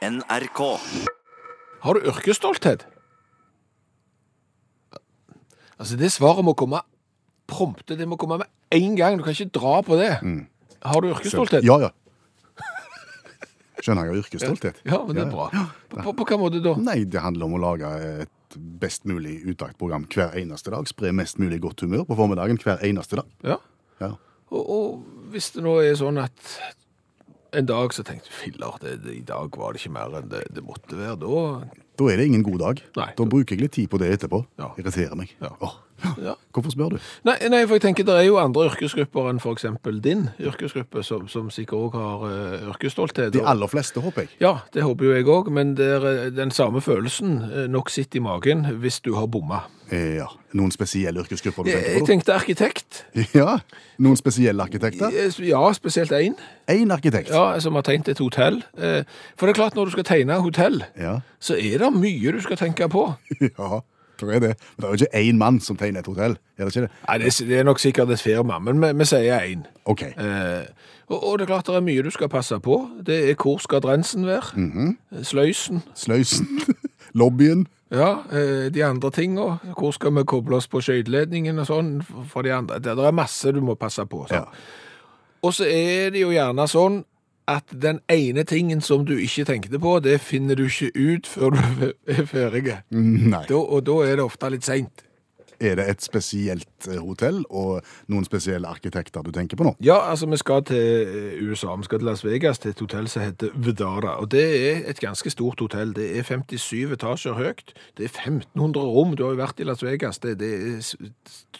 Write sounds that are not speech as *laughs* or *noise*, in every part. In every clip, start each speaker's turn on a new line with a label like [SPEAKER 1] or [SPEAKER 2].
[SPEAKER 1] NRK.
[SPEAKER 2] Har du yrkesstolthet? Altså, det svaret må komme prompte. Det må komme med en gang. Du kan ikke dra på det. Har du yrkesstolthet?
[SPEAKER 3] Ja, ja. Skjønner jeg har yrkesstolthet.
[SPEAKER 2] Ja, men det er bra. På, på, på hvilken måte da?
[SPEAKER 3] Nei, det handler om å lage et best mulig uttaktprogram hver eneste dag. Spre mest mulig godt humør på formiddagen hver eneste dag.
[SPEAKER 2] Ja.
[SPEAKER 3] Ja.
[SPEAKER 2] Og, og hvis det nå er sånn at en dag så tenkte du, filler, det, det, i dag var det ikke mer enn det, det måtte være, da
[SPEAKER 3] Da er det ingen god dag.
[SPEAKER 2] Nei.
[SPEAKER 3] Da bruker jeg litt tid på det etterpå.
[SPEAKER 2] Ja.
[SPEAKER 3] Irriterer meg.
[SPEAKER 2] Ja.
[SPEAKER 3] Åh, *laughs*
[SPEAKER 2] ja.
[SPEAKER 3] Hvorfor spør du?
[SPEAKER 2] Nei, nei, for jeg tenker det er jo andre yrkesgrupper enn eksempel din yrkesgruppe, som, som sikkert også har uh, yrkesstolthet.
[SPEAKER 3] De aller fleste, håper jeg.
[SPEAKER 2] Ja, det håper jo jeg òg, men det er eh, den samme følelsen eh, nok sitter i magen hvis du har bomma.
[SPEAKER 3] Ja. Noen spesielle yrkesgrupper du tenker på? Jeg
[SPEAKER 2] tenkte arkitekt. *laughs*
[SPEAKER 3] Ja. Noen spesielle arkitekter?
[SPEAKER 2] Ja, spesielt én.
[SPEAKER 3] Én arkitekt.
[SPEAKER 2] Ja, som har tegnet et hotell. For det er klart, når du skal tegne hotell,
[SPEAKER 3] Ja.
[SPEAKER 2] så er det mye du skal tenke på. *laughs*
[SPEAKER 3] ja. Tror er det. Men det er jo ikke én mann som tegner et hotell. Er det ikke det?
[SPEAKER 2] Nei, det er- det er nok sikkert et firma, men vi, vi sier én.
[SPEAKER 3] OK.
[SPEAKER 2] Eh, og, og det er klart det er mye du skal passe på. Det er hvor skal drensen være?
[SPEAKER 3] Mhm.
[SPEAKER 2] Sløysen.
[SPEAKER 3] Sløysen. *laughs* Lobbyen.
[SPEAKER 2] Ja, eh, de andre tinga. Hvor skal vi koble oss på skøyteledningen og sånn? For de andre. Det, det er masse du må passe på.
[SPEAKER 3] Ja.
[SPEAKER 2] Og så er det jo gjerne sånn at den ene tingen som du ikke tenkte på, det finner du ikke ut før du *laughs* er ferdig.
[SPEAKER 3] Nei.
[SPEAKER 2] Da, og da er det ofte litt seint.
[SPEAKER 3] Er det et spesielt eh, hotell og noen spesielle arkitekter du tenker på nå?
[SPEAKER 2] Ja, altså vi skal til eh, USA, vi skal til Las Vegas, til et hotell som heter Vedara. Og det er et ganske stort hotell. Det er 57 etasjer høyt. Det er 1500 rom. Du har jo vært i Las Vegas. Det, det er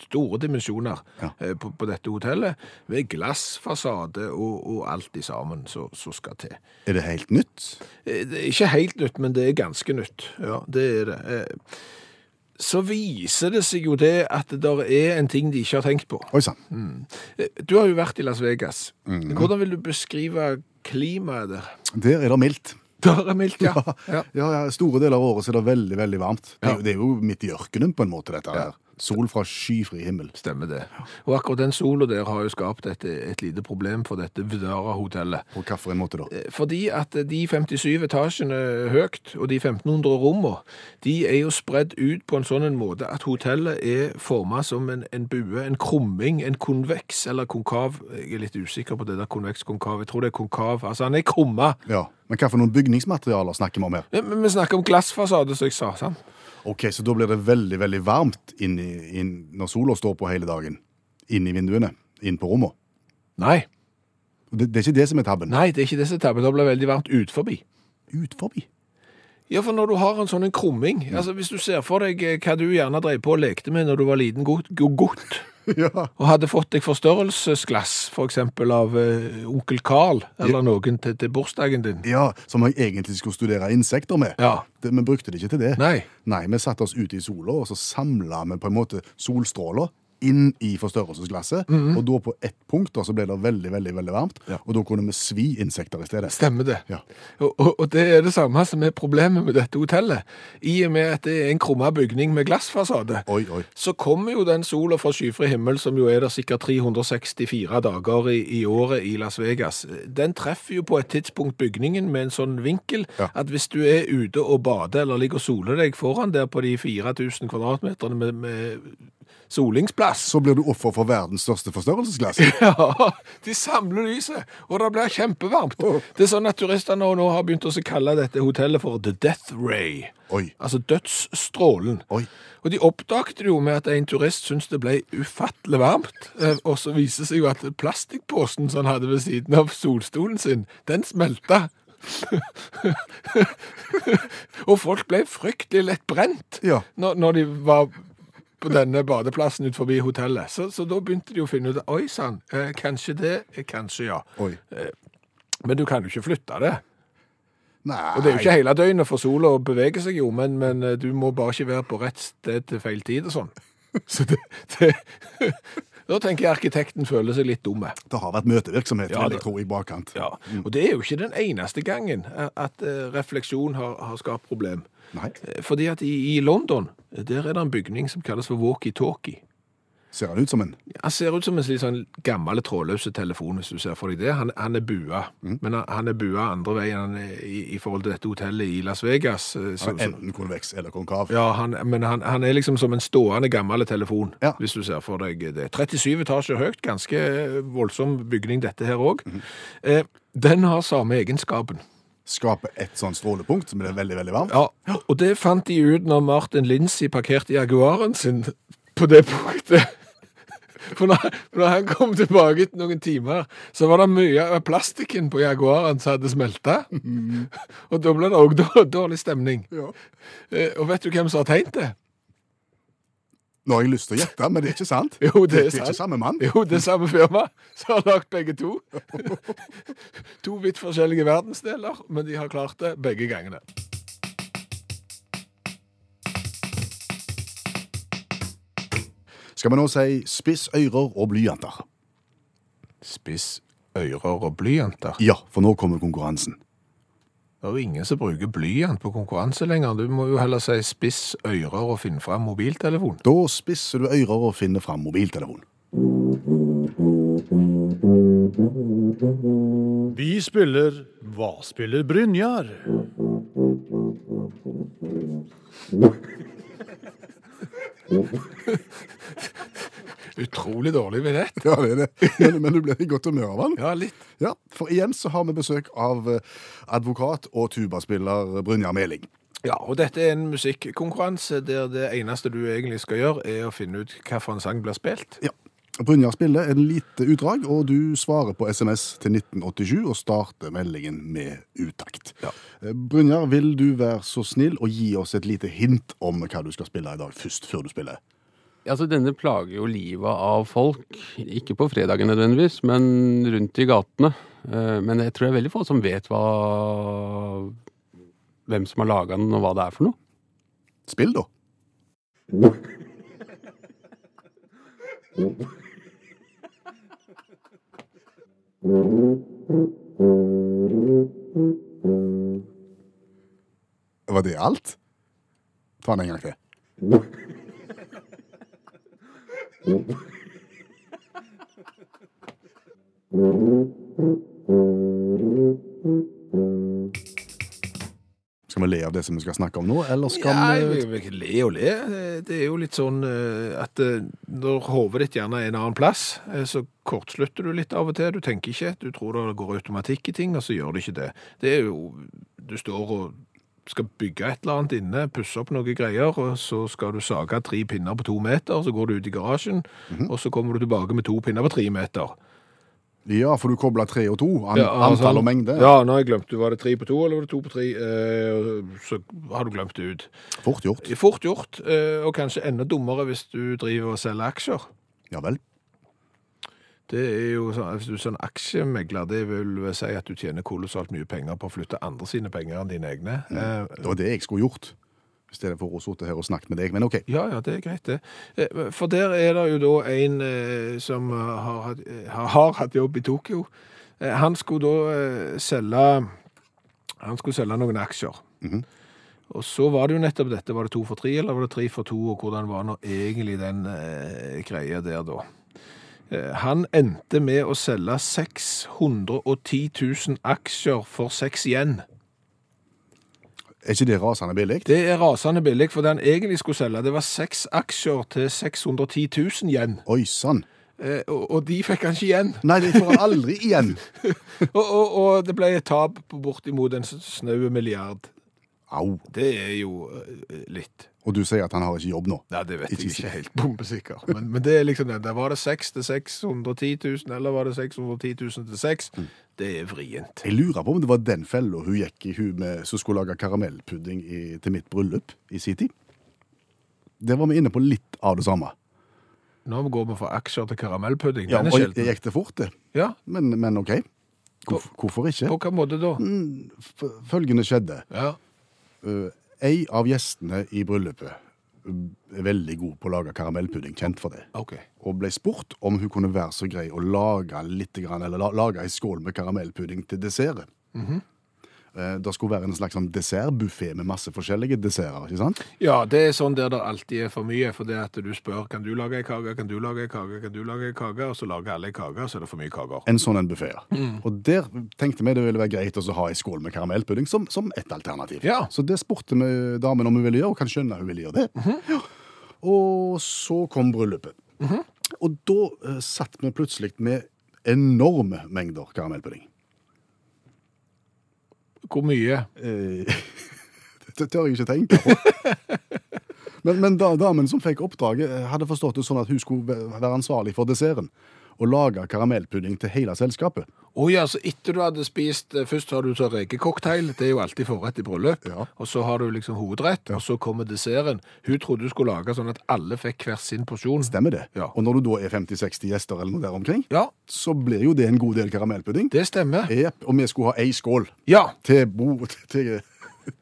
[SPEAKER 2] store dimensjoner
[SPEAKER 3] Ja.
[SPEAKER 2] eh, på, på dette hotellet. Med glassfasade og, og alt i sammen som skal til.
[SPEAKER 3] Er det helt nytt?
[SPEAKER 2] Det er ikke helt nytt, men det er ganske nytt. Ja, det er det. Eh, Så viser det seg jo det at det der er en ting de ikke har tenkt på.
[SPEAKER 3] Oi sann.
[SPEAKER 2] Mm. Du har jo vært i Las Vegas. Hvordan vil du beskrive klimaet der?
[SPEAKER 3] Der er det mildt.
[SPEAKER 2] Der er mildt, *laughs* ja. ja.
[SPEAKER 3] Ja, Store deler av året så er det veldig veldig varmt. Det, er jo- det er jo midt i ørkenen på en måte, dette her. Sol fra skyfri himmel.
[SPEAKER 2] Stemmer det. Og akkurat den sola der har jo skapt et, et lite problem for dette Vdara-hotellet.
[SPEAKER 3] På hvilken måte da?
[SPEAKER 2] Eh, Fordi at de 57 etasjene høyt, og de 1500 rommene, de er jo spredd ut på en sånn en måte at hotellet er formet som en, en bue, en krumming, en konveks eller konkav. Jeg er litt usikker på det der konveks-konkav. Jeg tror det er konkav. Altså, han er krumma.
[SPEAKER 3] Ja, Men hva for noen bygningsmaterialer snakker vi om her?
[SPEAKER 2] Men vi snakker om glassfasade, som jeg sa. sant?
[SPEAKER 3] Ok, Så da blir det veldig veldig varmt inn i, inn, når sola står på hele dagen. Inn i vinduene. Inn på rommet.
[SPEAKER 2] Nei,
[SPEAKER 3] Det, det er ikke det som er tabben.
[SPEAKER 2] nei, det er ikke det som er tabben. Det blir veldig varmt ut forbi.
[SPEAKER 3] Ut forbi.
[SPEAKER 2] Ja, for når du har en sånn en krumming, altså hvis du ser for deg eh, hva du gjerne drev på og lekte med når du var liten gutt
[SPEAKER 3] ja.
[SPEAKER 2] og hadde fått deg forstørrelsesglass, for eksempel av uh, onkel Karl, eller noen til, til bursdagen din.
[SPEAKER 3] ja, som jeg egentlig skulle studere insekter med.
[SPEAKER 2] Ja.
[SPEAKER 3] Det, vi brukte det ikke til det.
[SPEAKER 2] Nei.
[SPEAKER 3] Nei, vi satte oss ute i sola, og så samla vi på en måte solstråler inn i forstørrelsesglasset. Og da på ett punkt da, så ble det veldig veldig, veldig varmt.
[SPEAKER 2] Ja.
[SPEAKER 3] og da kunne vi svi insekter i stedet.
[SPEAKER 2] Stemmer det.
[SPEAKER 3] Ja.
[SPEAKER 2] Og, og, og det er det samme som er problemet med dette hotellet. I og med at det er en krumma bygning med glassfasade,
[SPEAKER 3] Oi, oi.
[SPEAKER 2] så kommer jo den sola fra skyfri himmel, som jo er der sikkert 364 dager i, i året i Las Vegas, den treffer jo på et tidspunkt bygningen med en sånn vinkel
[SPEAKER 3] Ja.
[SPEAKER 2] at hvis du er ute og bader eller ligger og soler deg foran der på de 4000 kvadratmeterne med, med solingsplass,
[SPEAKER 3] Så blir du offer for verdens største forstørrelsesglass. *laughs*
[SPEAKER 2] ja, de samler lyset, og det blir kjempevarmt. Det er sånn at turistene nå, nå har begynt å kalle dette hotellet for The Death Ray.
[SPEAKER 3] Oi.
[SPEAKER 2] Altså dødsstrålen.
[SPEAKER 3] Oi.
[SPEAKER 2] Og de oppdaget det jo med at en turist syntes det ble ufattelig varmt. Eh, Og så viser det seg jo at plastikkposen som han hadde ved siden av solstolen sin, den smelta. *laughs* og folk ble fryktelig lett brent
[SPEAKER 3] Ja.
[SPEAKER 2] når, når de var på denne badeplassen ut forbi hotellet. Så, så da begynte de å finne ut Oi sann, eh, kanskje det, eh, kanskje ja.
[SPEAKER 3] Oi.
[SPEAKER 2] Men du kan jo ikke flytte det.
[SPEAKER 3] Nei.
[SPEAKER 2] Og det er jo ikke hele døgnet, for sola beveger seg jo, men, men eh, du må bare ikke være på rett sted til feil tid og sånn. *laughs* Så det, det *laughs* Da tenker jeg arkitekten føler seg litt dumme.
[SPEAKER 3] Det har vært møtevirksomhet,
[SPEAKER 2] Ja,
[SPEAKER 3] vil jeg
[SPEAKER 2] det-
[SPEAKER 3] tro, i bakkant.
[SPEAKER 2] Ja. Og det er jo ikke den eneste gangen at- at eh, refleksjon har, har skapt problem.
[SPEAKER 3] Nei.
[SPEAKER 2] Eh, Fordi at i, i London, der er det en bygning som kalles for walkie-talkie.
[SPEAKER 3] Ser han ut som en
[SPEAKER 2] Han ser ut som en litt sånn gammel trådløse telefon, hvis du ser for deg det. Han, han er bua, men han, han er bua andre veien i, i forhold til dette hotellet i Las Vegas. eh, så-
[SPEAKER 3] han er enten konveks eller konkav.
[SPEAKER 2] Ja, han, men han, er liksom som en stående gammel telefon,
[SPEAKER 3] Ja.
[SPEAKER 2] hvis du ser for deg det. 37 etasjer høyt, ganske voldsom bygning dette her òg. eh, den har samme egenskapen.
[SPEAKER 3] Skaper et sånt strålepunkt som er veldig, veldig varmt.
[SPEAKER 2] Ja, og det fant de ut når Martin Lindsay parkerte Jaguaren sin på det punktet. *laughs* For når, når han kom tilbake etter noen timer, så var det mye av plastikken på Jaguaren som hadde smelta. *laughs* Og da ble det òg dårlig stemning.
[SPEAKER 3] Ja.
[SPEAKER 2] Eh, Og vet du hvem som har tegnet det?
[SPEAKER 3] Nå har jeg lyst til å gjette, men det er ikke sant.
[SPEAKER 2] Jo, det er
[SPEAKER 3] det er
[SPEAKER 2] sant.
[SPEAKER 3] ikke samme mann.
[SPEAKER 2] Jo, det er samme firma som har lagd begge to. *laughs* To vidt forskjellige verdensdeler, men de har klart det begge gangene.
[SPEAKER 3] Skal vi nå si spiss ører og blyanter?
[SPEAKER 2] Spiss ører og blyanter.
[SPEAKER 3] Ja, for nå kommer konkurransen.
[SPEAKER 2] Det er jo ingen som bruker blyant på konkurranse lenger. Du må jo heller si spiss ører og finne fram mobiltelefon.
[SPEAKER 3] Da spisser du ører og finner fram mobiltelefon.
[SPEAKER 1] Vi spiller Hva spiller Brynjar? *laughs*
[SPEAKER 2] Utrolig dårlig billett.
[SPEAKER 3] Ja, det er det. Men, men du blir i godt humør av den.
[SPEAKER 2] Ja, litt.
[SPEAKER 3] Ja, for igjen så har vi besøk av eh, advokat og tubaspiller Brynjar Meling.
[SPEAKER 2] Ja, og dette er en musikkonkurranse der det eneste du egentlig skal gjøre, er å finne ut hvilken sang blir spilt.
[SPEAKER 3] Ja. Brynjar spiller en lite utdrag, og du svarer på SMS til 1987 og starter meldingen med utakt.
[SPEAKER 2] Ja.
[SPEAKER 3] Eh, Brynjar, vil du være så snill å gi oss et lite hint om hva du skal spille i dag først, før du spiller?
[SPEAKER 4] Altså, denne plager jo livet av folk. Ikke på fredagen nødvendigvis, men rundt i gatene. Eh, Men jeg tror det er veldig få som vet hva hvem som har laga den, og hva det er for noe.
[SPEAKER 3] Spill, da. *laughs* Var det alt? Ta den en gang til. Skal vi le av det som vi skal snakke om nå, eller skal vi
[SPEAKER 2] Nei, le og le. Det er jo litt sånn eh, at eh, når hodet ditt gjerne er en annen plass, eh, så kortslutter du litt av og til. Du tenker ikke, du tror det går automatikk i ting, og så gjør det ikke det. Det er jo, du står og skal bygge et eller annet inne, pusse opp noen greier, og så skal du sage tre pinner på to meter, så går du ut i garasjen, og så kommer du tilbake med to pinner på tre meter.
[SPEAKER 3] Ja, for du kobler tre og to. An,
[SPEAKER 2] Ja, altså,
[SPEAKER 3] antall og mengde.
[SPEAKER 2] Ja, nå har jeg glemt det. Var det tre på to, eller var det to på tre? Eh, så har du glemt det ut.
[SPEAKER 3] Fort gjort.
[SPEAKER 2] Fort gjort, eh, og kanskje enda dummere hvis du driver og selger aksjer.
[SPEAKER 3] Ja vel.
[SPEAKER 2] Det er jo sånn, Hvis du er sånn aksjemegler, det vil si at du tjener kolossalt mye penger på å flytte andre sine penger enn dine egne. Eh,
[SPEAKER 3] Det var det jeg skulle gjort. I stedet for å sitte her og snakke med deg. Men OK.
[SPEAKER 2] Ja, ja, det er greit, det. Eh, For der er det jo da en eh, som har, hatt- har, hatt jobb i Tokyo. Han skulle da selge Han skulle selge noen aksjer.
[SPEAKER 3] Mhm.
[SPEAKER 2] Og så var det jo nettopp dette. Var det to for tre, eller var det tre for to? Og hvordan var nå egentlig den greia der, da? Eh, Han endte med å selge 610 000 aksjer for seks igjen.
[SPEAKER 3] Er ikke det rasende billig?
[SPEAKER 2] Det er rasende billig, for det han egentlig skulle selge, det var seks aksjer til 610 000 igjen.
[SPEAKER 3] Oi sann.
[SPEAKER 2] Eh, og, og de fikk han ikke igjen.
[SPEAKER 3] Nei, de får han aldri igjen. *laughs*
[SPEAKER 2] Og, og, og det ble et tap på bortimot en snau milliard.
[SPEAKER 3] Au.
[SPEAKER 2] Det er jo eh, litt.
[SPEAKER 3] Og du sier at han har ikke jobb nå?
[SPEAKER 2] Ja, det vet
[SPEAKER 3] Ikke
[SPEAKER 2] jeg ikke helt bombesikker. Men, men det er liksom det. Der var det 6 til 610 000, eller var det 610 000 til 6? Det er vrient.
[SPEAKER 3] Jeg lurer på om det var den fella hun gikk i, hun med, som skulle lage karamellpudding i, til mitt bryllup i sin tid. Der var vi inne på litt av det samme.
[SPEAKER 2] Nå går vi fra aksjer til karamellpudding.
[SPEAKER 3] Ja, og
[SPEAKER 2] jeg
[SPEAKER 3] gikk det fort, det.
[SPEAKER 2] Ja,
[SPEAKER 3] Men, men OK. Hvorf, hvorfor ikke?
[SPEAKER 2] på hvilken måte da?
[SPEAKER 3] Mm, Følgende skjedde.
[SPEAKER 2] Ja.
[SPEAKER 3] Uh, ei av gjestene i bryllupet er veldig god på å lage karamellpudding, kjent for det.
[SPEAKER 2] OK.
[SPEAKER 3] Og ble spurt om hun kunne være så grei å lage litt, eller lage ei skål med karamellpudding til dessert. eh, det skulle være en slags sånn dessertbuffé med masse forskjellige desserter. ikke sant?
[SPEAKER 2] Ja, det er sånn der det alltid er for mye, for det at du spør kan du lage ei kake, kan du lage ei kake, kan du lage ei kake, og så lager alle ei kake, så er det for mye kaker.
[SPEAKER 3] En sånn en buffé. ja. Og der tenkte vi det ville være greit å ha ei skål med karamellpudding som, som et alternativ.
[SPEAKER 2] Ja.
[SPEAKER 3] Så det spurte vi damen om hun ville gjøre, og kan skjønne hun ville gjøre det. ja. Og så kom bryllupet. Og da uh, satt vi plutselig med enorme mengder karamellpudding.
[SPEAKER 2] Hvor mye?
[SPEAKER 3] Eh, *laughs* det tør jeg ikke tenke på. *laughs* Men, men da, damen som fikk oppdraget, eh, hadde forstått det sånn at hun skulle være ansvarlig for desserten. Og lage karamellpudding til hele selskapet.
[SPEAKER 2] Å ja, så etter du hadde spist eh, Først har du så rekecocktail, det er jo alltid forrett i bryllup.
[SPEAKER 3] Ja.
[SPEAKER 2] Og så har du liksom hovedrett, og så kommer desserten. Hun trodde du skulle lage sånn at alle fikk hver sin porsjon.
[SPEAKER 3] Stemmer det?
[SPEAKER 2] Ja.
[SPEAKER 3] Og når du da er 50-60 gjester eller noe der omkring,
[SPEAKER 2] Ja,
[SPEAKER 3] så blir jo det en god del karamellpudding.
[SPEAKER 2] det stemmer.
[SPEAKER 3] Jep, og vi skulle ha ei skål
[SPEAKER 2] Ja.
[SPEAKER 3] til, bo, til,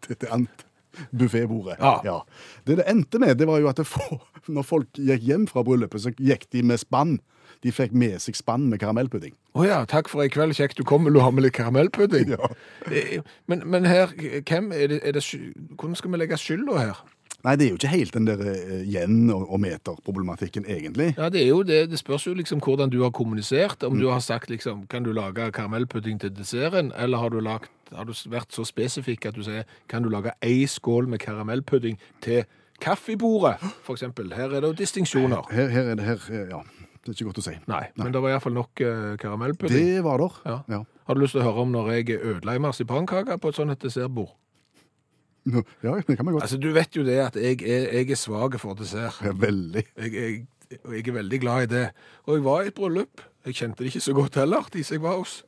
[SPEAKER 3] til, til ant- buffetbordet.
[SPEAKER 2] Ja.
[SPEAKER 3] Det det endte med, det var jo at det få, *laughs* når folk gikk hjem fra bryllupet, så gikk de med spann. De fikk med seg spann med karamellpudding.
[SPEAKER 2] Å ja, takk for i kveld. Kjekt du kom. Vil du ha med litt karamellpudding? *laughs*
[SPEAKER 3] Ja.
[SPEAKER 2] Eh, Men, men her, hvem er det, er det Hvordan skal vi legge skylda her?
[SPEAKER 3] Nei, det er jo ikke helt den der eh, yen- og, meterproblematikken, egentlig.
[SPEAKER 2] Ja, det er jo det. Det spørs jo liksom hvordan du har kommunisert. Om du har sagt liksom Kan du lage karamellpudding til desserten? Eller har du, lagt, har du vært så spesifikk at du sier Kan du lage ei skål med karamellpudding til kaffebordet, eksempel? Her er det jo distinksjoner.
[SPEAKER 3] Her, her er det her, ja, det er ikke godt å si.
[SPEAKER 2] Nei, men det var iallfall nok uh, karamellpudding.
[SPEAKER 3] Det var der.
[SPEAKER 2] Ja.
[SPEAKER 3] Ja.
[SPEAKER 2] Har du lyst til å høre om når jeg ødela ei marsipankake på et sånt dessertbord?
[SPEAKER 3] Ja, det kan man godt.
[SPEAKER 2] Altså, Du vet jo det at jeg er, jeg er svak for dessert.
[SPEAKER 3] Ja, veldig.
[SPEAKER 2] Jeg, jeg, jeg er veldig glad i det. Og jeg var i et bryllup. Jeg kjente det ikke så godt heller, de som jeg var hos.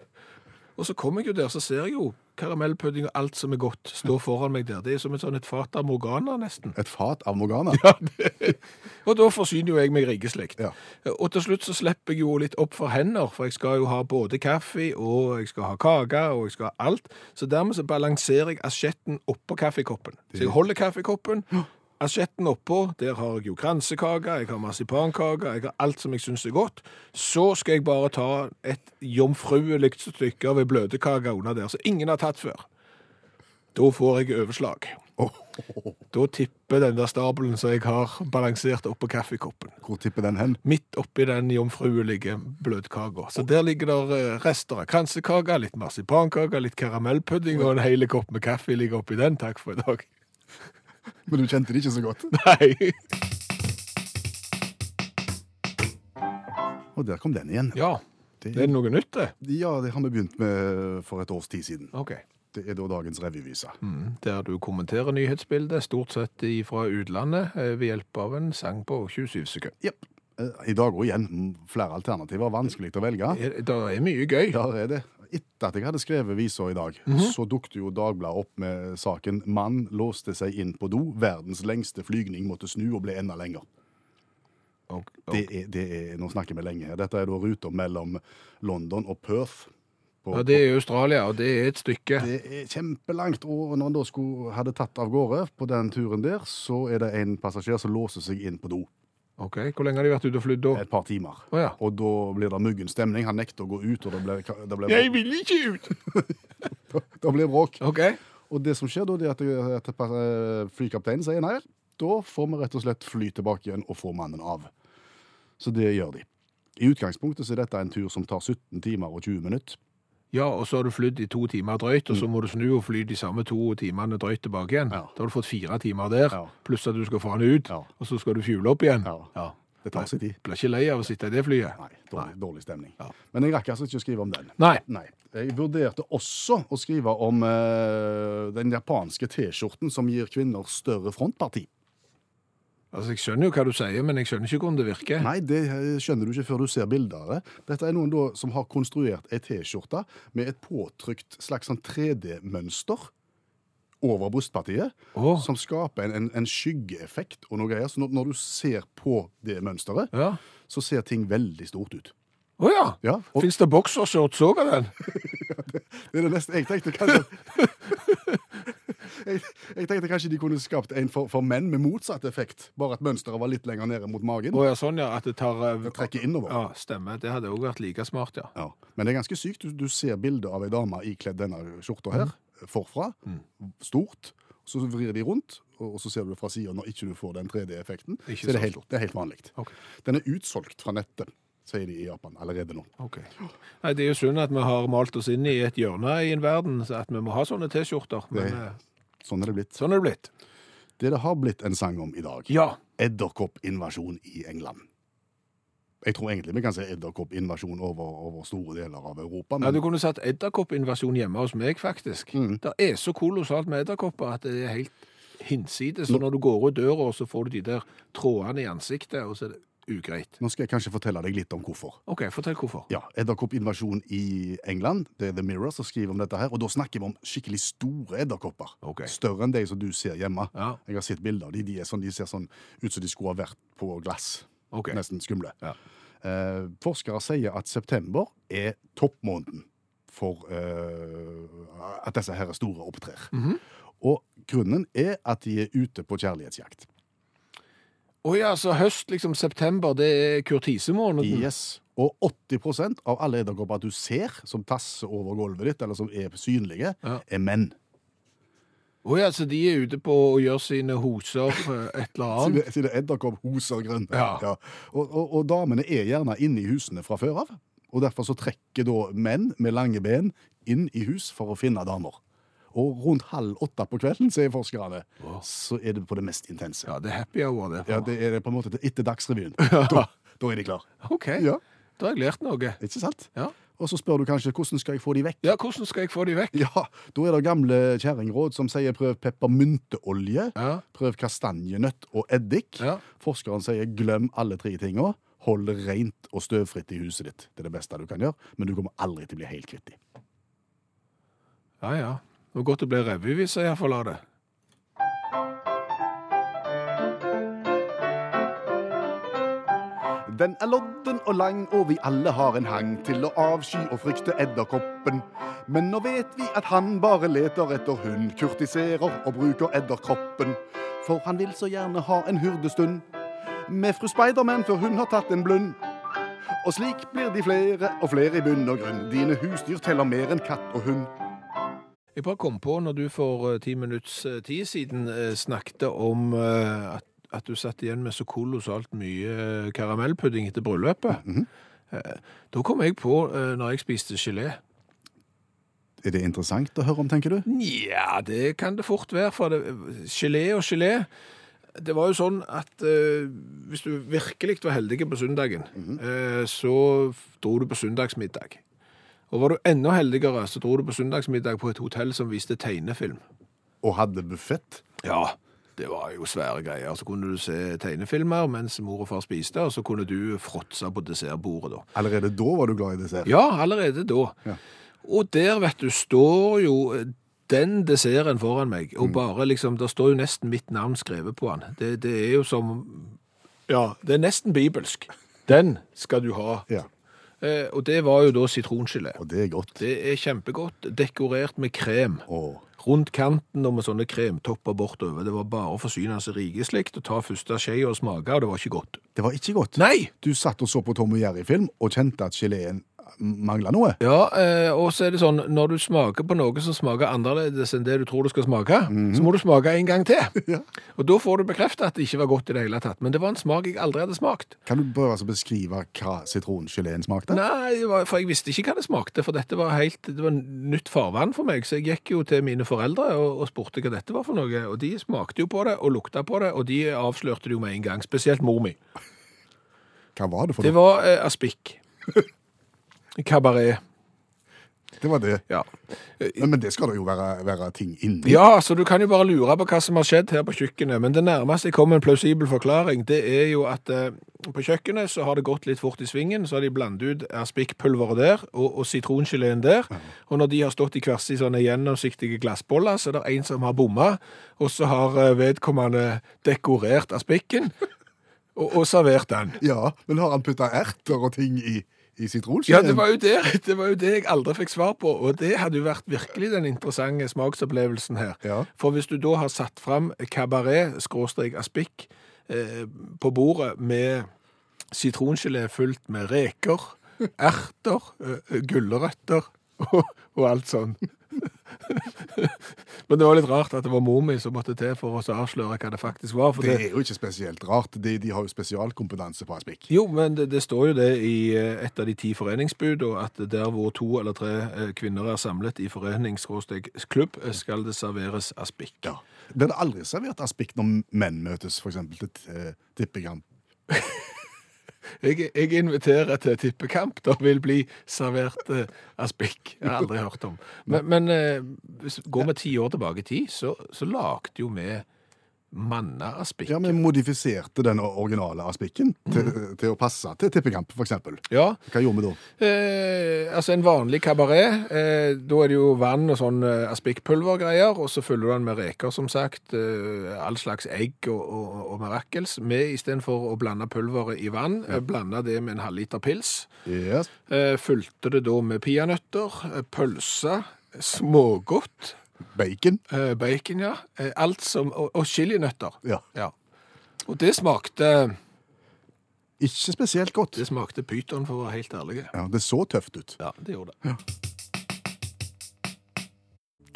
[SPEAKER 2] Og så kom jeg jo der, så ser jeg jo karamellpudding og alt som er godt, står foran meg der. Det er som et sånn et fat av morgana, nesten.
[SPEAKER 3] Et fat av Morgana. *laughs*
[SPEAKER 2] Og da forsyner jo jeg meg rikeslekt.
[SPEAKER 3] Ja.
[SPEAKER 2] Og til slutt så slipper jeg jo litt opp for hender, for jeg skal jo ha både kaffe, og jeg skal ha kake, og jeg skal ha alt. Så dermed så balanserer jeg asjetten oppå kaffekoppen. Så jeg holder kaffekoppen, asjetten oppå, der har jeg jo kransekake, jeg har marsipankake, jeg har alt som jeg synes er godt. Så skal jeg bare ta et jomfruelig stykke av en bløtkake under der, som ingen har tatt før. Da får jeg overslag. *laughs* Da tipper den der stabelen som jeg har balansert oppå kaffekoppen.
[SPEAKER 3] Hvor tipper den hen?
[SPEAKER 2] Midt oppi den jomfruelige bløtkaka. Så der ligger der eh, rester av kransekake, litt marsipankake, litt karamellpudding og en hel kopp med kaffe ligger oppi den. Takk for i dag.
[SPEAKER 3] Men du kjente det ikke så godt.
[SPEAKER 2] Nei.
[SPEAKER 3] Og der kom den igjen.
[SPEAKER 2] Ja,
[SPEAKER 3] Det,
[SPEAKER 2] det er noe nytt, det.
[SPEAKER 3] ja, det har vi begynt med for et års tid siden.
[SPEAKER 2] Ok.
[SPEAKER 3] Det er da dagens revyvise.
[SPEAKER 2] Mm, Der du kommenterer nyhetsbildet, stort sett fra utlandet, eh, ved hjelp av en sang på 27 sekunder.
[SPEAKER 3] Jepp. Eh, I dag òg igjen flere alternativer. Vanskelig å velge.
[SPEAKER 2] Det er mye gøy.
[SPEAKER 3] Der er det. Etter at jeg hadde skrevet visa i dag, så dukket jo Dagbladet opp med saken 'Mann låste seg inn på do. Verdens lengste flygning måtte snu og ble enda lenger'.
[SPEAKER 2] Og, og,
[SPEAKER 3] Det er, det er, nå snakker vi lenge her. Dette er da ruta mellom London og Perth. På,
[SPEAKER 2] ja, det er Australia, og det er et stykke.
[SPEAKER 3] Det er kjempelangt, og når han da skulle, hadde tatt av gårde på den turen der, så er det en passasjer som låser seg inn på do
[SPEAKER 2] Ok, Hvor lenge har de vært ute og flydd da?
[SPEAKER 3] et par timer.
[SPEAKER 2] Oh, ja.
[SPEAKER 3] Og da blir det muggen stemning. Han nekter å gå ut, og det blir, det blir,
[SPEAKER 2] Jeg vil ikke ut! *laughs*
[SPEAKER 3] Da blir bråk.
[SPEAKER 2] Ok.
[SPEAKER 3] Og det som skjer da, det er at, at eh, flykapteinen sier nei, da får vi rett og slett fly tilbake igjen og få mannen av. Så det gjør de. I utgangspunktet så er dette en tur som tar 17 timer og 20 minutter.
[SPEAKER 2] Ja, og så har du flydd i to timer drøyt, og så må du snu og fly de samme to timene drøyt tilbake igjen.
[SPEAKER 3] Ja.
[SPEAKER 2] Da har du fått fire timer der,
[SPEAKER 3] Ja.
[SPEAKER 2] pluss at du skal få han ut,
[SPEAKER 3] Ja.
[SPEAKER 2] og så skal du fjule opp igjen.
[SPEAKER 3] Ja. Det tar sin tid.
[SPEAKER 2] Blir ikke lei av å sitte i det flyet.
[SPEAKER 3] Nei, dårlig, dårlig stemning.
[SPEAKER 2] Ja.
[SPEAKER 3] Men jeg rakk altså ikke å skrive om den.
[SPEAKER 2] Nei.
[SPEAKER 3] Nei. Jeg vurderte også å skrive om uh, den japanske T-skjorten som gir kvinner større frontparti.
[SPEAKER 2] Altså, Jeg skjønner jo hva du sier, men jeg skjønner ikke hvordan det virker.
[SPEAKER 3] Nei, det eh, skjønner du ikke før du ser bilder av det. Dette er noen da som har konstruert ei T-skjorte med et påtrykt slags sånn 3D-mønster over brystpartiet,
[SPEAKER 2] oh.
[SPEAKER 3] som skaper en, en, en skyggeeffekt og noe greier. Så når, når du ser på det mønsteret,
[SPEAKER 2] Ja.
[SPEAKER 3] så ser ting veldig stort ut.
[SPEAKER 2] Å ja!
[SPEAKER 3] Ja, og
[SPEAKER 2] Fins det boksershorts òg av den? *laughs*
[SPEAKER 3] det er det neste jeg tenkte kanskje *laughs* jeg, jeg tenkte kanskje de kunne skapt en for, for menn med motsatt effekt, bare at mønsteret var litt lenger nede mot magen.
[SPEAKER 2] Oh, ja, sånn ja, at det tar eh,
[SPEAKER 3] Det trekker innover.
[SPEAKER 2] Ja, stemmer. Det hadde òg vært like smart, ja.
[SPEAKER 3] Ja. Men det er ganske sykt. Du, du ser bildet av ei dame ikledd denne skjorta her. forfra, stort, så vrir de rundt, og så ser du det fra siden når ikke du får den 3D-effekten.
[SPEAKER 2] Ikke
[SPEAKER 3] Så det
[SPEAKER 2] er
[SPEAKER 3] helt, det er helt vanlig.
[SPEAKER 2] Okay.
[SPEAKER 3] Den er utsolgt fra nettet, sier de i Japan allerede nå.
[SPEAKER 2] Okay. Nei, Det er jo synd at vi har malt oss inn i et hjørne i en verden, så at vi må ha sånne T-skjorter. Men
[SPEAKER 3] Det-
[SPEAKER 2] eh,
[SPEAKER 3] Sånn er det blitt.
[SPEAKER 2] sånn er det blitt.
[SPEAKER 3] Det det har blitt en sang om i dag,
[SPEAKER 2] Ja.
[SPEAKER 3] edderkoppinvasjon i England. Jeg tror egentlig vi kan si edderkoppinvasjon over, over store deler av Europa.
[SPEAKER 2] ja, Du kunne satt edderkoppinvasjon hjemme hos meg, faktisk.
[SPEAKER 3] Mm.
[SPEAKER 2] Det er så kolossalt med edderkopper at det er helt hinsides. Så når du går ut døra, så får du de der trådene i ansiktet, og så er det ugreit.
[SPEAKER 3] nå skal jeg kanskje fortelle deg litt om hvorfor.
[SPEAKER 2] OK, fortell hvorfor.
[SPEAKER 3] Ja, Edderkoppinvasjon i England. Det er The Mirror som skriver om dette her. Og da snakker vi om skikkelig store edderkopper.
[SPEAKER 2] Okay.
[SPEAKER 3] Større enn de som du ser hjemme.
[SPEAKER 2] Ja.
[SPEAKER 3] Jeg har sett bilder av de. De, er sånn, de ser sånn ut som de skulle ha vært på glass.
[SPEAKER 2] Okay.
[SPEAKER 3] Nesten skumle.
[SPEAKER 2] Ja.
[SPEAKER 3] Eh, forskere sier at september er toppmåneden for eh, at disse her store opptrer.
[SPEAKER 2] Mhm.
[SPEAKER 3] Og grunnen er at de er ute på kjærlighetsjakt.
[SPEAKER 2] Å ja, så høst, liksom september, det er kurtisemåneden?
[SPEAKER 3] Yes. Og 80% av alle edderkopper du ser som tasser over gulvet ditt, eller som er synlige,
[SPEAKER 2] Ja.
[SPEAKER 3] er menn.
[SPEAKER 2] Å ja, så de er ute på å gjøre sine hoser et eller annet?
[SPEAKER 3] sine så det er edderkopphosergrønn.
[SPEAKER 2] Ja.
[SPEAKER 3] Og, og, og damene er gjerne inne i husene fra før av. Og derfor så trekker da menn med lange ben inn i hus for å finne damer. Og rundt halv åtte på kvelden, sier forskerne, så er det på det mest intense.
[SPEAKER 2] Ja, det er happy hour, det.
[SPEAKER 3] Ja, det er på en måte etter Dagsrevyen. *laughs* Da, da er de klar.
[SPEAKER 2] OK,
[SPEAKER 3] Ja,
[SPEAKER 2] da har jeg lært noe.
[SPEAKER 3] ikke sant?
[SPEAKER 2] Ja.
[SPEAKER 3] Og så spør du kanskje hvordan skal jeg få de vekk?
[SPEAKER 2] ja, hvordan skal jeg få de vekk?
[SPEAKER 3] Ja, da er det gamle kjerringråd som sier prøv peppermynteolje,
[SPEAKER 2] Ja.
[SPEAKER 3] prøv kastanjenøtt og eddik.
[SPEAKER 2] Ja.
[SPEAKER 3] Forskeren sier glem alle tre tinga. Hold det rent og støvfritt i huset ditt. Det er det beste du kan gjøre, men du kommer aldri til å bli helt kvitt dem.
[SPEAKER 2] Ja, ja. Det var godt det ble revyvis iallfall av det.
[SPEAKER 3] Den er lodden og lang, og vi alle har en hang til å avsky og frykte edderkoppen. Men nå vet vi at han bare leter etter hund, kurtiserer og bruker edderkoppen. For han vil så gjerne ha en hurdestund med fru Spiderman før hun har tatt en blund. Og slik blir de flere og flere i bunn og grunn. Dine husdyr teller mer enn katt og hund.
[SPEAKER 2] Jeg bare kom på når du for eh, ti minutts eh, tid siden eh, snakket om at, at du satt igjen med så kolossalt mye karamellpudding etter bryllupet. Eh, Da kom jeg på når jeg spiste gelé.
[SPEAKER 3] Er det interessant å høre om, tenker du?
[SPEAKER 2] Ja, det kan det fort være, for det, gelé og gelé Det var jo sånn at eh, hvis du virkelig var heldig på søndagen, eh, så dro du på søndagsmiddag. Og var du enda heldigere, så dro du på søndagsmiddag på et hotell som viste tegnefilm.
[SPEAKER 3] Og hadde buffett?
[SPEAKER 2] Ja, det var jo svære greier. Så kunne du se tegnefilmer mens mor og far spiste, og så kunne du fråtse på dessertbordet da.
[SPEAKER 3] Allerede da var du glad i dessert?
[SPEAKER 2] Ja, allerede da.
[SPEAKER 3] Ja.
[SPEAKER 2] Og der, vet du, står jo den desserten foran meg, og bare liksom, Det står jo nesten mitt navn skrevet på den. Det, det er jo som, ja, det er nesten bibelsk. Den skal du ha.
[SPEAKER 3] Ja.
[SPEAKER 2] Eh, og det var jo da sitrongelé.
[SPEAKER 3] Og det er godt.
[SPEAKER 2] Det er kjempegodt, dekorert med krem.
[SPEAKER 3] Åh.
[SPEAKER 2] Rundt kanten og med sånne kremtopper bortover. Det var bare å forsyne seg rikeslikt og ta første skje og smake, og det var ikke godt.
[SPEAKER 3] Det var ikke godt.
[SPEAKER 2] Nei!
[SPEAKER 3] Du satt og så på Tom og Jerry-film og kjente at geleen mangla noe.
[SPEAKER 2] Ja, eh, og så er det sånn, når du smaker på noe som smaker annerledes enn det du tror du skal smake, så må du smake en gang til. *laughs*
[SPEAKER 3] Ja.
[SPEAKER 2] Og da får du bekreftet at det ikke var godt i det hele tatt. Men det var en smak jeg aldri hadde smakt.
[SPEAKER 3] Kan du prøve å beskrive hva sitrongeleen smakte?
[SPEAKER 2] Nei, for jeg visste ikke hva det smakte, for dette var helt, det var nytt farvann for meg. Så jeg gikk jo til mine foreldre og, og spurte hva dette var for noe. Og de smakte jo på det og lukta på det, og de avslørte det jo med en gang. Spesielt mor mi.
[SPEAKER 3] Hva var det for noe?
[SPEAKER 2] Det var eh, aspik. *laughs* Kabaret.
[SPEAKER 3] Det var det.
[SPEAKER 2] Ja.
[SPEAKER 3] Men, men det skal det jo være, være ting inni.
[SPEAKER 2] Ja, så du kan jo bare lure på hva som har skjedd her på kjøkkenet. Men det nærmeste jeg kom en plausibel forklaring, det er jo at eh, på kjøkkenet så har det gått litt fort i svingen. Så har de blandet ut erspikkpulveret der og, og sitrongeleen der. Og når de har stått i hver i sånne gjennomsiktige glassboller, så er det en som har bomma, og så har eh, vedkommende dekorert erspikken og, og servert den.
[SPEAKER 3] Ja, men har han putta erter og ting i, i
[SPEAKER 2] Ja, det var, jo det, *laughs* det var jo det jeg aldri fikk svar på, og det hadde jo vært virkelig den interessante smaksopplevelsen her.
[SPEAKER 3] Ja.
[SPEAKER 2] For hvis du da har satt fram kabaret, skråstrek aspik, eh, på bordet med sitrongelé fullt med reker, *laughs* erter, eh, gulrøtter og, og alt sånn, *laughs* Men det var litt rart at det var mor mi som måtte til for å avsløre hva det faktisk var.
[SPEAKER 3] Det er jo ikke spesielt rart. De, de har jo spesialkompetanse på aspikk.
[SPEAKER 2] jo, men det, det står jo det i eh, et av de ti foreningsbud, og at der hvor to eller tre eh, kvinner er samlet i foreningsklubb, skal det serveres aspikk.
[SPEAKER 3] Ja. Blir det aldri servert aspikk når menn møtes, f.eks. til eh, tippekamp? *laughs*
[SPEAKER 2] Jeg, jeg inviterer til tippekamp. Det vil bli servert eh, aspik. Jeg har aldri hørt om. Men, men eh, hvis går vi ti år tilbake i tid, så, så lagde jo vi manneaspikk.
[SPEAKER 3] Ja, vi modifiserte den originale aspikken til, til å passe til tippekamp, f.eks.
[SPEAKER 2] Ja,
[SPEAKER 3] Hva gjorde vi da?
[SPEAKER 2] eh, altså en vanlig kabaret, eh, da er det jo vann og sånn eh, aspikkpulvergreier, og så fyller du den med reker, som sagt, eh, all slags egg og, og, og mirakels. Vi, istedenfor å blande pulveret i vann, eh, blanda det med en halvliter pils.
[SPEAKER 3] Yes.
[SPEAKER 2] Eh, Fylte det da med peanøtter, pølse, smågodt,
[SPEAKER 3] Bacon.
[SPEAKER 2] eh, bacon, ja. eh, Alt som, og, og chilinøtter.
[SPEAKER 3] Ja.
[SPEAKER 2] Ja. Og det smakte,
[SPEAKER 3] Ikke spesielt godt.
[SPEAKER 2] det smakte pyton, for å være helt ærlig.
[SPEAKER 3] Ja, Det så tøft ut.
[SPEAKER 2] Ja, det gjorde det.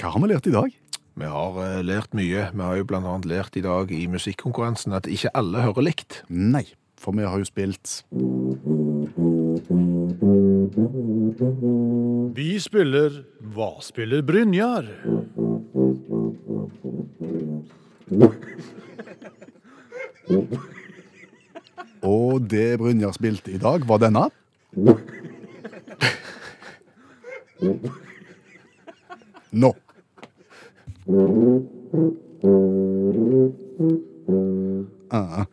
[SPEAKER 3] Hva har vi lært i dag?
[SPEAKER 2] Vi har eh, lært mye. Vi har jo blant annet lært i dag i musikkonkurransen at ikke alle hører likt.
[SPEAKER 3] Nei, for vi har jo spilt
[SPEAKER 1] Vi spiller Hva spiller Brynjar?
[SPEAKER 3] Og det Brynjar spilte i dag, var denne. Nå. Ah.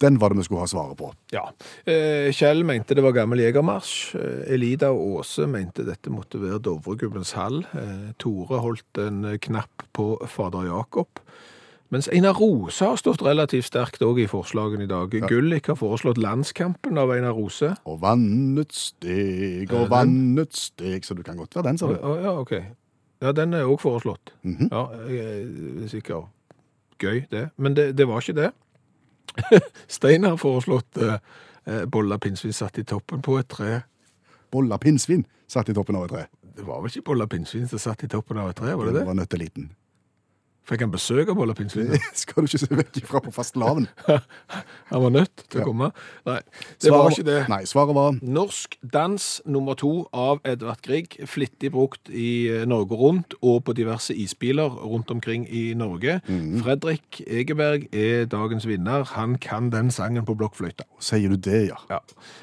[SPEAKER 3] Den var det vi skulle ha svaret på.
[SPEAKER 2] Ja. Eh, Kjell mente det var gammel jegermarsj. Eh, Elida og Åse mente dette måtte være Dovregubbens hall. Eh, Tore holdt en knapp på fader Jakob. Mens Einar Rose har stått relativt sterkt òg i forslagene i dag. Gullik har foreslått landskampen av Einar Rose.
[SPEAKER 3] Og vannets steg og vannets steg Så du kan godt være den, sa du.
[SPEAKER 2] ja, OK. Ja, den er òg foreslått.
[SPEAKER 3] Mhm.
[SPEAKER 2] Ja, jeg er sikker. Gøy, det. Men det, det var ikke det. *laughs* Stein har foreslått eh, eh, bolla pinnsvin satt i toppen på et tre.
[SPEAKER 3] Bolla pinnsvin satt i toppen av et tre.
[SPEAKER 2] Det var vel ikke bolla pinnsvin som satt i toppen av et tre, var det
[SPEAKER 3] det?
[SPEAKER 2] det?
[SPEAKER 3] var nøtteliten.
[SPEAKER 2] Fikk han besøk av bolla pinnsvin?
[SPEAKER 3] Det *laughs* skal du ikke se vekk ifra på fastelavn. *laughs*
[SPEAKER 2] Han var nødt til å komme. Nei, det var ikke det.
[SPEAKER 3] Nei, svaret var
[SPEAKER 2] Norsk dans nummer to av Edvard Grieg, flittig brukt i eh, Norge rundt og på diverse isbiler rundt omkring i Norge. Fredrik Egeberg er dagens vinner. Han kan den sangen på blokkfløyta.
[SPEAKER 3] Sier du det, ja?
[SPEAKER 2] Ja.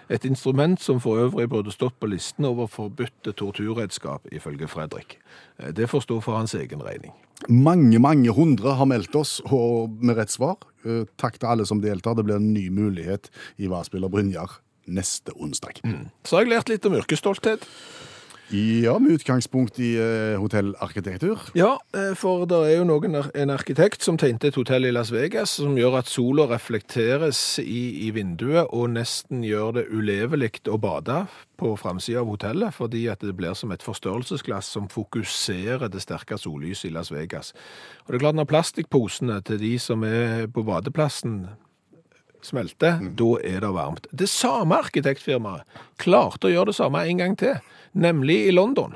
[SPEAKER 2] Et instrument som for øvrig burde stått på listen over forbudte torturredskap, ifølge Fredrik. Eh, Det får stå for hans egen regning.
[SPEAKER 3] Mange, mange hundre har meldt oss og med rett svar. Eh, Takk til alle som deltar. Det blir en ny mulighet i Hva spiller Brynjar neste onsdag.
[SPEAKER 2] Så har jeg lært litt om yrkesstolthet.
[SPEAKER 3] Ja, med utgangspunkt i eh, hotellarkitektur.
[SPEAKER 2] Ja, eh, for det er jo noen, en arkitekt som tegnte et hotell i Las Vegas som gjør at sola reflekteres i, i vinduet og nesten gjør det ulevelig å bade på framsida av hotellet, fordi at det blir som et forstørrelsesglass som fokuserer det sterke sollyset i Las Vegas. Og det er klart når plastikkposene til de som er på badeplassen smelter, da er det varmt. Det samme arkitektfirmaet klarte å gjøre det samme en gang til, nemlig i London.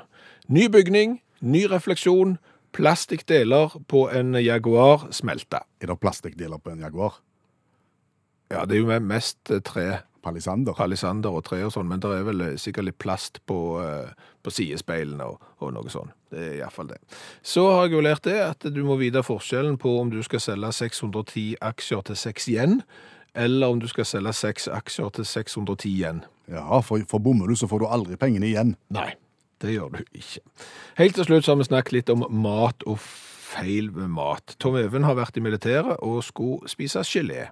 [SPEAKER 2] Ny bygning, ny refleksjon, plastikkdeler på en Jaguar smelta.
[SPEAKER 3] Er det plastikkdeler på en Jaguar?
[SPEAKER 2] Ja, det er jo mest eh, tre,
[SPEAKER 3] Palisander?
[SPEAKER 2] palisander og tre og sånn, men det er vel eh, sikkert litt plast på, eh, på sidespeilene og, og noe sånn. Det er iallfall det. Så har jeg jo lært det at du må vite forskjellen på om du skal selge 610 aksjer til 6 yen, eller om du skal selge 6 aksjer til 610 igjen.
[SPEAKER 3] Ja, for, for bommer du, så får du aldri pengene igjen.
[SPEAKER 2] Nei, det gjør du ikke. Helt til slutt så har vi snakket litt om mat og feil med mat. Tom Even har vært i militæret og skulle spise gelé.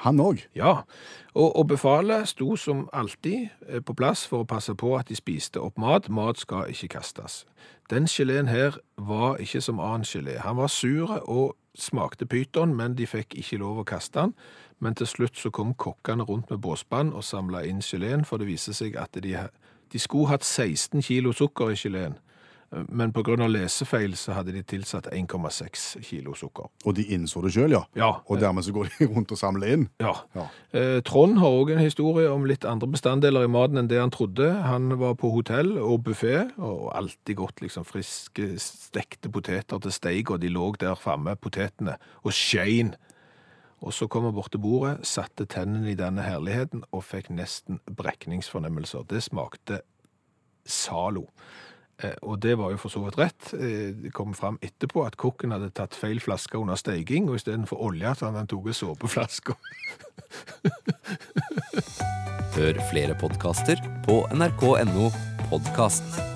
[SPEAKER 3] Han òg.
[SPEAKER 2] Ja, og, og befalet sto som alltid eh, på plass for å passe på at de spiste opp mat. Mat skal ikke kastes. Den geleen her var ikke som annen gelé. Han var sur og smakte pyton, men de fikk ikke lov å kaste den. Men til slutt så kom kokkene rundt med båsband og samla inn geleen, for det viste seg at de, de skulle hatt 16 kilo sukker i geleen. Men pga. lesefeil så hadde de tilsatt 1,6 kilo sukker.
[SPEAKER 3] Og de innså det sjøl, ja.
[SPEAKER 2] Ja,
[SPEAKER 3] Og dermed så går de *laughs* rundt og samler inn.
[SPEAKER 2] Ja.
[SPEAKER 3] Ja.
[SPEAKER 2] Eh, Trond har òg en historie om litt andre bestanddeler i maten enn det han trodde. Han var på hotell og buffé, og alltid godt liksom friske, stekte poteter til steik, og de lå der framme, potetene, og skein. Og så kom han bort til bordet, satte tennene i denne herligheten og fikk nesten brekningsfornemmelser. Det smakte Zalo. Eh, Og det var jo for så vidt rett. Eh, Det kom fram etterpå at kokken hadde tatt feil flaske under steiking, og istedenfor olje så hadde han tatt såpeflasker. *laughs*
[SPEAKER 5] Hør flere podkaster på nrk.no podkast.